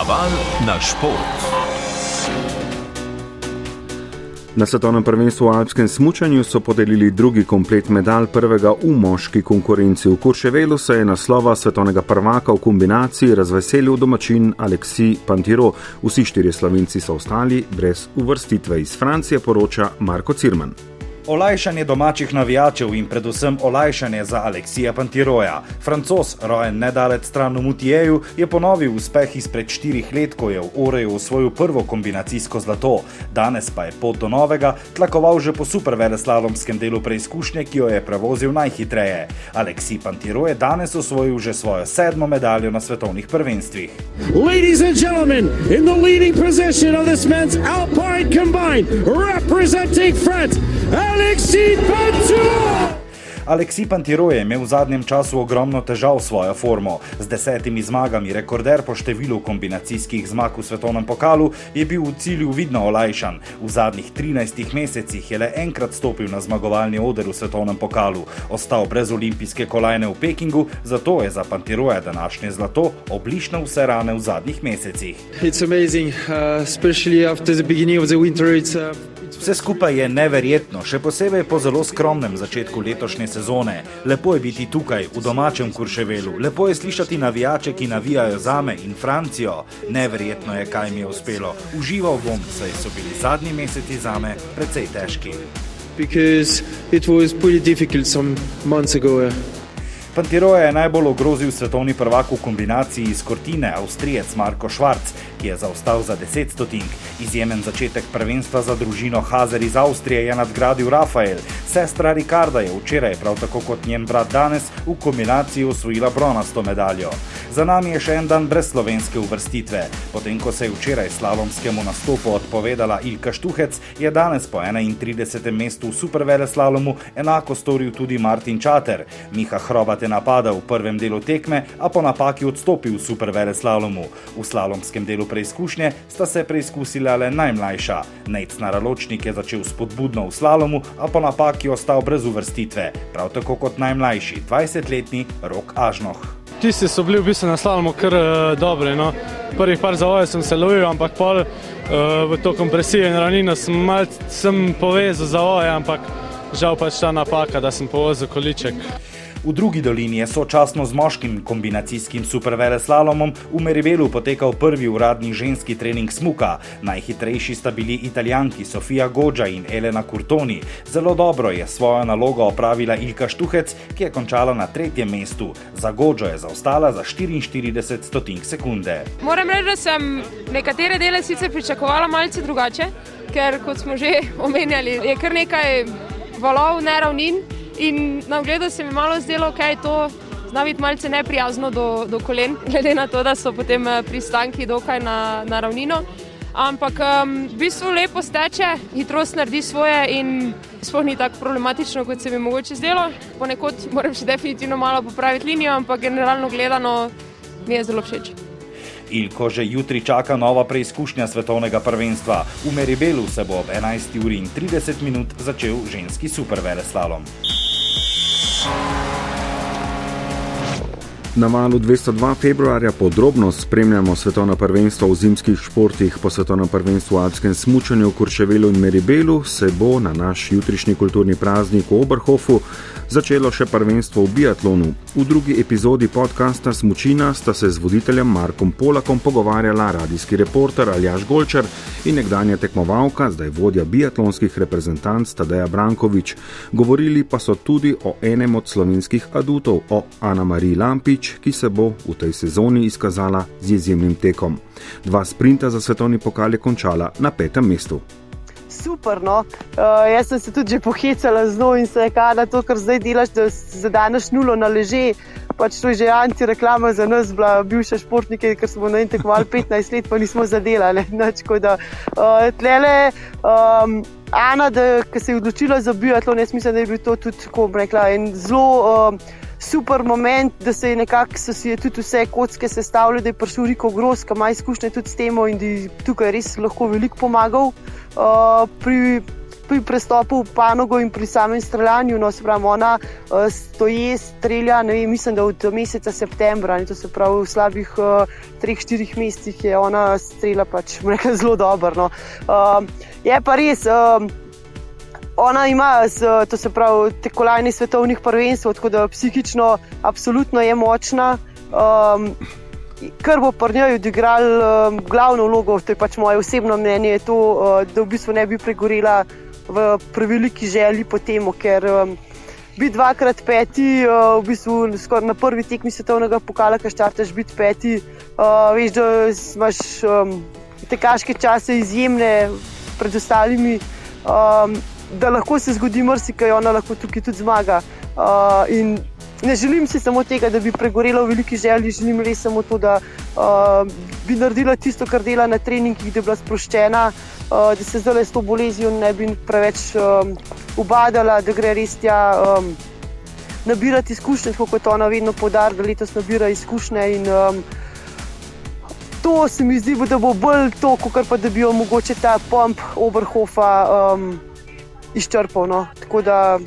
Naval na šport. Na svetovnem prvenstvu v alpskem smučanju so podelili drugi komplet medalj prvega v moški konkurenci. V Kurševelu se je naslova svetovnega prvaka v kombinaciji razveselil domačin Aleksi Pantiro. Vsi štirje slovenci so ostali brez uvrstitve. Iz Francije poroča Marko Cirman. Olajšanje domačih navijačev in predvsem olajšanje za Aleksija Pantiroja. Francos, rojen nedalec stran v Mutijeju, je ponovil uspeh izpred štirih let, ko je v Oreju osvojil prvo kombinacijsko zlato. Danes pa je pot do novega tlakoval že po superveleslalomskem delu preizkušnje, ki jo je prevozil najhitreje. Aleksij Pantiro je danes osvojil že svojo sedmo medaljo na svetovnih prvenstvih. Ladies and gentlemen, in the leading position of this men's Alpine combined, representing France. Alexis Panturo! Aleksij Pantiro je imel v zadnjem času ogromno težav s svojo formo. Z desetimi zmagami, rekorder po številu kombinacijskih zmag v svetovnem pokalu, je bil v cilju vidno olajšan. V zadnjih 13 mesecih je le enkrat stopil na zmagovalni oder v svetovnem pokalu, ostal brez olimpijske kolajne v Pekingu, zato je za Pantiroja današnje zlato oblišno vse rane v zadnjih mesecih. It's amazing, uh, especially after the beginning of the winter. It's, uh... Vse skupaj je neverjetno, še posebej po zelo skromnem začetku letošnje sezone. Lepo je biti tukaj, v domačem Kurševelu, lepo je slišati navijače, ki navijajo za me in Francijo. Neverjetno je, kaj mi je uspelo. Užival bom, saj so bili zadnji meseci za me precej težki. Because it was pretty difficult some months ago. Uh... Pantiro je najbolj ogrozil svetovni prvak v kombinaciji iz Kortine, Avstrijec Marko Švarc, ki je zaostal za 10 stotink. Izjemen začetek prvenstva za družino Hazer iz Avstrije je nadgradil Rafael. Sestra Ricarda je včeraj, prav tako kot njen brat danes, v kombinaciji osvojila bronasto medaljo. Za nami je še en dan brez slovenske uvrstitve. Potem, ko se je včeraj slalomskemu nastopu odpovedala Ilka Štuhec, je danes po 31. mestu v supervele slalomu enako storil tudi Martin Čater. Miha Hrobat je napadal v prvem delu tekme, a po napaki odstopil v supervele slalomu. V slalomskem delu preizkušnje sta se preizkusila le najmlajša. Nec Naraločnik je začel spodbudno v slalomu, a po napaki ostal brez uvrstitve, prav tako kot najmlajši, 20-letni Rok Ažnoh. Tisti so bili v bistvu na slalomu kar uh, dobri. No. Prvih par zavojev sem se lovil, ampak pol uh, v to kompresijo in ravnino sem malce povezal zavoje, ampak žal pač ta napaka, da sem povozil količek. V drugi dolini je sočasno z moškim kombinacijskim superveleslalomom v Meribelu potekal prvi uradni ženski trening smuka. Najhitrejši sta bili italijanki Sofija Gođa in Elena Kurtoni. Zelo dobro je svojo nalogo opravila Ilka Štuhec, ki je končala na tretjem mestu. Za Gođo je zaostala za 44 stotink sekunde. Moram reči, da sem nekatere dele sicer pričakovala malce drugače, ker kot smo že omenjali, je kar nekaj valov, neravnin. In na ogledu se mi malo zdelo, da je to zna biti malce neprijazno do, do kolen, glede na to, da so potem eh, pristanki dokaj na, na ravnino. Ampak um, v bistvu lepo steče, hitrost naredi svoje in sploh ni tako problematično, kot se mi mogoče zdelo. Ponekod moram še definitivno malo popraviti linijo, ampak generalno gledano mi je zelo všeč. Ilko že jutri čaka nova preizkušnja svetovnega prvenstva. V Meribelu se bo ob 11.30 začel ženski superveleslalom. Na valu 202 februarja podrobno spremljamo svetovno prvenstvo v zimskih športih. Po svetovnem prvenstvu v alpskem smučanju Kurševelu in Meribelu se bo na naš jutrišnji kulturni praznik v Oberhofu začelo še prvenstvo v biatlonu. V drugi epizodi podcasta Smučina sta se z voditeljem Markom Polakom pogovarjala radijski reporter Aljaš Golčer in nekdanja tekmovalka, zdaj vodja biatlonskih reprezentanc Tadeja Brankovič. Govorili pa so tudi o enem od slovenskih adutov, o Ana Mariji Lampič, ki se bo v tej sezoni izkazala z izjemnim tekom. Dva sprinta za svetovni pokal je končala na petem mestu super. No. Uh, jaz sem se tudi pohecala z njo in se rekla, da to, kar zdaj delaš, da zadaneš nulo na leže. Pač to je že anti-reklama za nas, bila bivša športnika, ker smo na enem tekmovali 15 let, pa nismo zadelali. Da, uh, tlele, um, Ana, ki se je odločila za biatlon, jaz mislim, da je bil to tudi tako, rekla, en zelo. Uh, Super moment, da se je nekako si je tudi vse kocke sestavljal, da je prišel Riko Gross, ki ima izkušnje tudi s tem in da je tukaj res lahko veliko pomagal. Uh, pri pri prestopu v panogo in pri samem streljanju. No, se pravi, ona uh, stoji, strelja, ne vem, mislim, da od meseca septembra, in to se pravi v slabih uh, treh, štirih mesecih je ona strela pač nekaj zelo dobro. No. Uh, je pa res. Uh, Ona ima, to se pravi, te kolajne svetovnih prvenstv, tako da psihično, absolutno je močna. Um, kar bo pri njej odigral um, glavno vlogo, to je pač moje osebno mnenje, to, uh, da v bistvu ne bi pregorela v preveliki želji po tem, ker um, biti dvakrat peti, uh, v bistvu na prvi tekmi svetovnega pokala, ki štarteš biti peti, uh, veš, da imaš um, tekaške čase izjemne pred ostalimi. Um, Da lahko se zgodi marsikaj, ona lahko tukaj tudi zmaga. Uh, Ne želim si samo tega, da bi pregorela v veliki želji, želim res samo to, da uh, bi naredila tisto, kar dela na treningih, da bi bila sproščena, uh, da se zdaj s to boleznijo ne bi preveč um, ubadala, da gre res tja um, nabirati izkušnje, kot ona vedno podarja, da letos nabira izkušnje. In, um, to se mi zdi, da bo bolj to, kot pa da bi jo mogoče ta pomp Oberhofa um, izčrpal. No. Tako da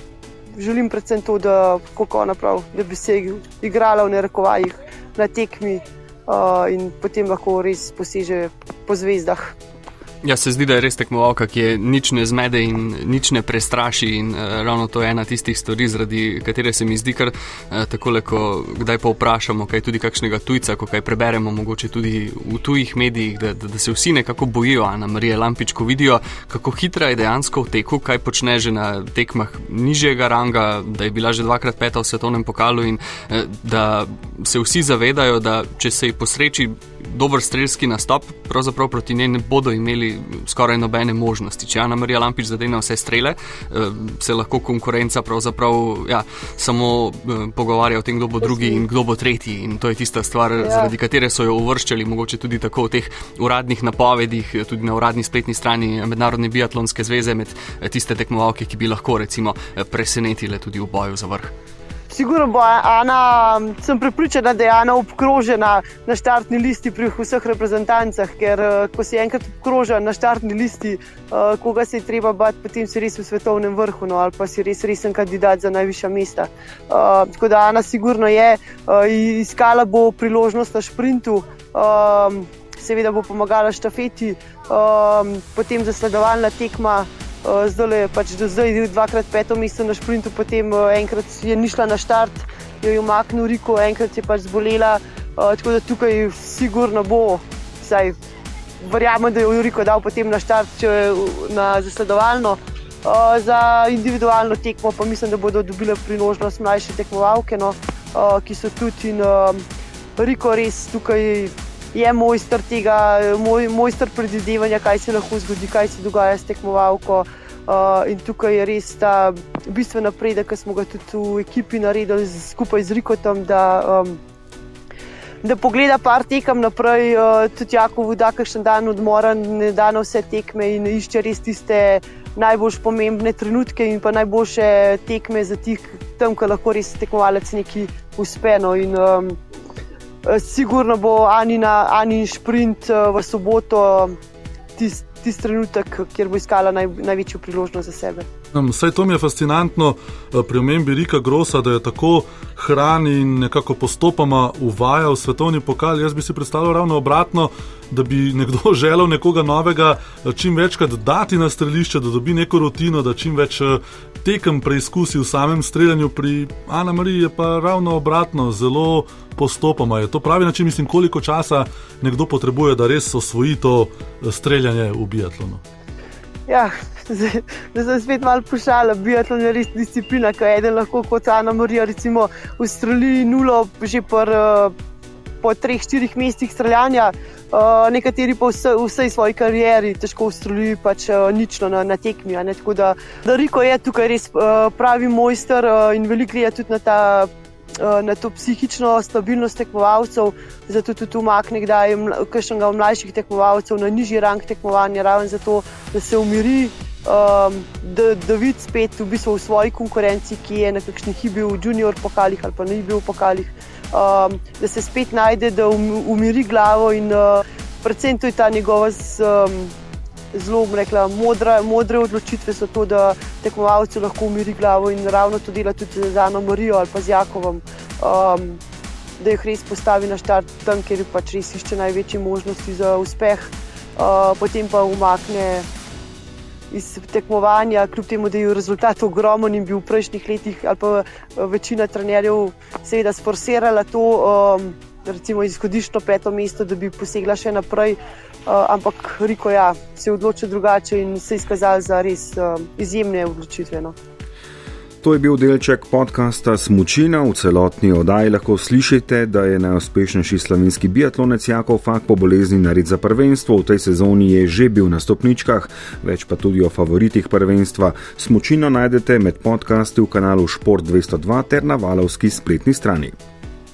želim predvsem to, da, prav, da bi se igrala v nerekovajih na tekmi in potem lahko res poseže po zvezdah. Ja, se zdi, da je res tekmovalka, ki je nič ne zmede in nič ne prestraši. In, uh, ravno to je ena tistih stvari, zaradi katere se mi zdi, ker uh, tako le, ko kdaj pa vprašamo, kaj tudi kakšnega tujca, ko kaj preberemo, mogoče tudi v tujih medijih, da, da, da se vsi nekako bojijo, Ana Marija Lampič, ko vidijo, kako hitra je dejansko v teku, kaj počne že na tekmah nižjega ranga, da je bila že dvakrat peta v svetovnem pokalu in uh, da se vsi zavedajo, da če se ji posreči dober strelski nastop, pravzaprav proti njej ne bodo imeli skoraj nobene možnosti. Če Ana Marija Lampič zadene vse strele, eh, se lahko konkurenca pravzaprav ja, samo eh, pogovarja o tem, kdo bo drugi in kdo bo tretji. In to je tista stvar, ja. zaradi katere so jo uvrščali, mogoče tudi tako v teh uradnih napovedih, tudi na uradni spletni strani Mednarodne biatlonske zveze, med eh, tiste tekmovalke, ki bi lahko recimo presenetile tudi v boju za vrh. Sigurno bo Ana, sem prepričana, da je Ana obkrožena na štartni listi pri vseh reprezentancah, ker eh, ko si enkrat obkrožen na štartni listi, eh, koga se je treba bati, potem si res v svetovnem vrhu no, ali pa si res resen kandidat za najvišja mesta. Uh, tako da Ana sigurno je, uh, iskala bo priložnost na šprintu. Um, Seveda bo pomagala štafeti, um, potem zasledovalna tekma, Eh, zdaj je pač do zdaj dvakrat peto mesto na šprintu, potem eh, enkrat je ni šla na štart, jo je umaknil Riko, enkrat je pač zbolela. Uh, tako da tukaj sigurno bo, saj verjamem, da je Riko dal potem na štart, če je na zasledovalno. Za individualno tekmo pa mislim, da bodo dobile priložnost mlajše tekmovalke, no, ki so tudi in Riko res tukaj. Je mojster tega, moj, mojster predvidevanja, kaj se lahko zgodi, kaj se dogaja s tekmovalko. Uh, in tukaj je res ta bistven napredek, ki smo ga tudi v ekipi naredili skupaj z Rikotom, da, um, da pogleda par tekem naprej, uh, tudi jako voda, kakšen dan odmora, ne da na vse tekme in išče res tiste najbolj pomembne trenutke in pa najboljše tekme za tih, tam, ki lahko res tekmovalec neki uspe. No. In, um, sigurno bo Anina, Anin sprint uh, v soboto tisti tist trenutek, kjer bo iskala naj, največjo priložnost za sebe. Vse to mi je fascinantno eh, pri omembi Rika Grossa, da je tako hrani in nekako postopoma uvaja v svetovni pokal. Jaz bi si predstavljal ravno obratno, da bi nekdo želel nekoga novega eh, čim večkrat dati na strelišče, da dobi neko rutino, da čim več eh, tekem preizkusi v samem streljanju. Pri Ana Mariji je pa ravno obratno, zelo postopoma. Je to pravi način, mislim, koliko časa nekdo potrebuje, da res osvoji to streljanje v biatlonu. Ja, da se spet malo pošala, biatlon je res disciplina, ki je eden lahko kot Ana Marija, recimo v Streli nulo, že por, po treh, štirih mestih streljanja. Uh, nekateri pa vse, v vsej svoji karieri težko ustrojili pač uh, nično na, na tekmi. Tako da, da Riko je tukaj res uh, pravi mojster uh, in veliko je tudi na ta Eh, na to psihično stabilnost tekmovalcev, zato tudi umakne kdaj kakšnega mlajših tekmovalcev na nižji rang tekmovanja, ravno zato, da se umiri, um, da, da vidi spet v, bistvu v svoji konkurenci, ki je na kakšnih bil v junior pokalih ali pa ne bil v pokalih, um, da se spet najde, da um, umiri glavo in uh, predvsem to je ta njegova. Um, zelo rekla, modra, modre odločitve so to, da tekmovalci lahko umiri glavo in ravno to dela tudi z Ano Marijo ali pa z Jakovom. Um, Da jih res postavi na štart tam, kjer pač res išče največje možnosti za uspeh, uh, potem pa umakne iz tekmovanja, kljub temu, da je rezultat ogromen in bil v prejšnjih letih, ali pa večina trenerjev, seveda, sforsirala to, um, recimo, izhodiščno peto mesto, da bi posegla še naprej. Uh, ampak Riko ja, se je odločil drugače in se je izkazal za res uh, izjemne odločitve. No. To je bil delček podcasta Smučina. V celotni oddaji lahko slišite, da je najuspešnejši slovenski biatlonec Jakov Fak po bolezni nared za prvenstvo. V tej sezoni je že bil na stopničkah, več pa tudi o favoritih prvenstva. Smučino najdete med podcasti v kanalu Sport 202 ter na valovski spletni strani.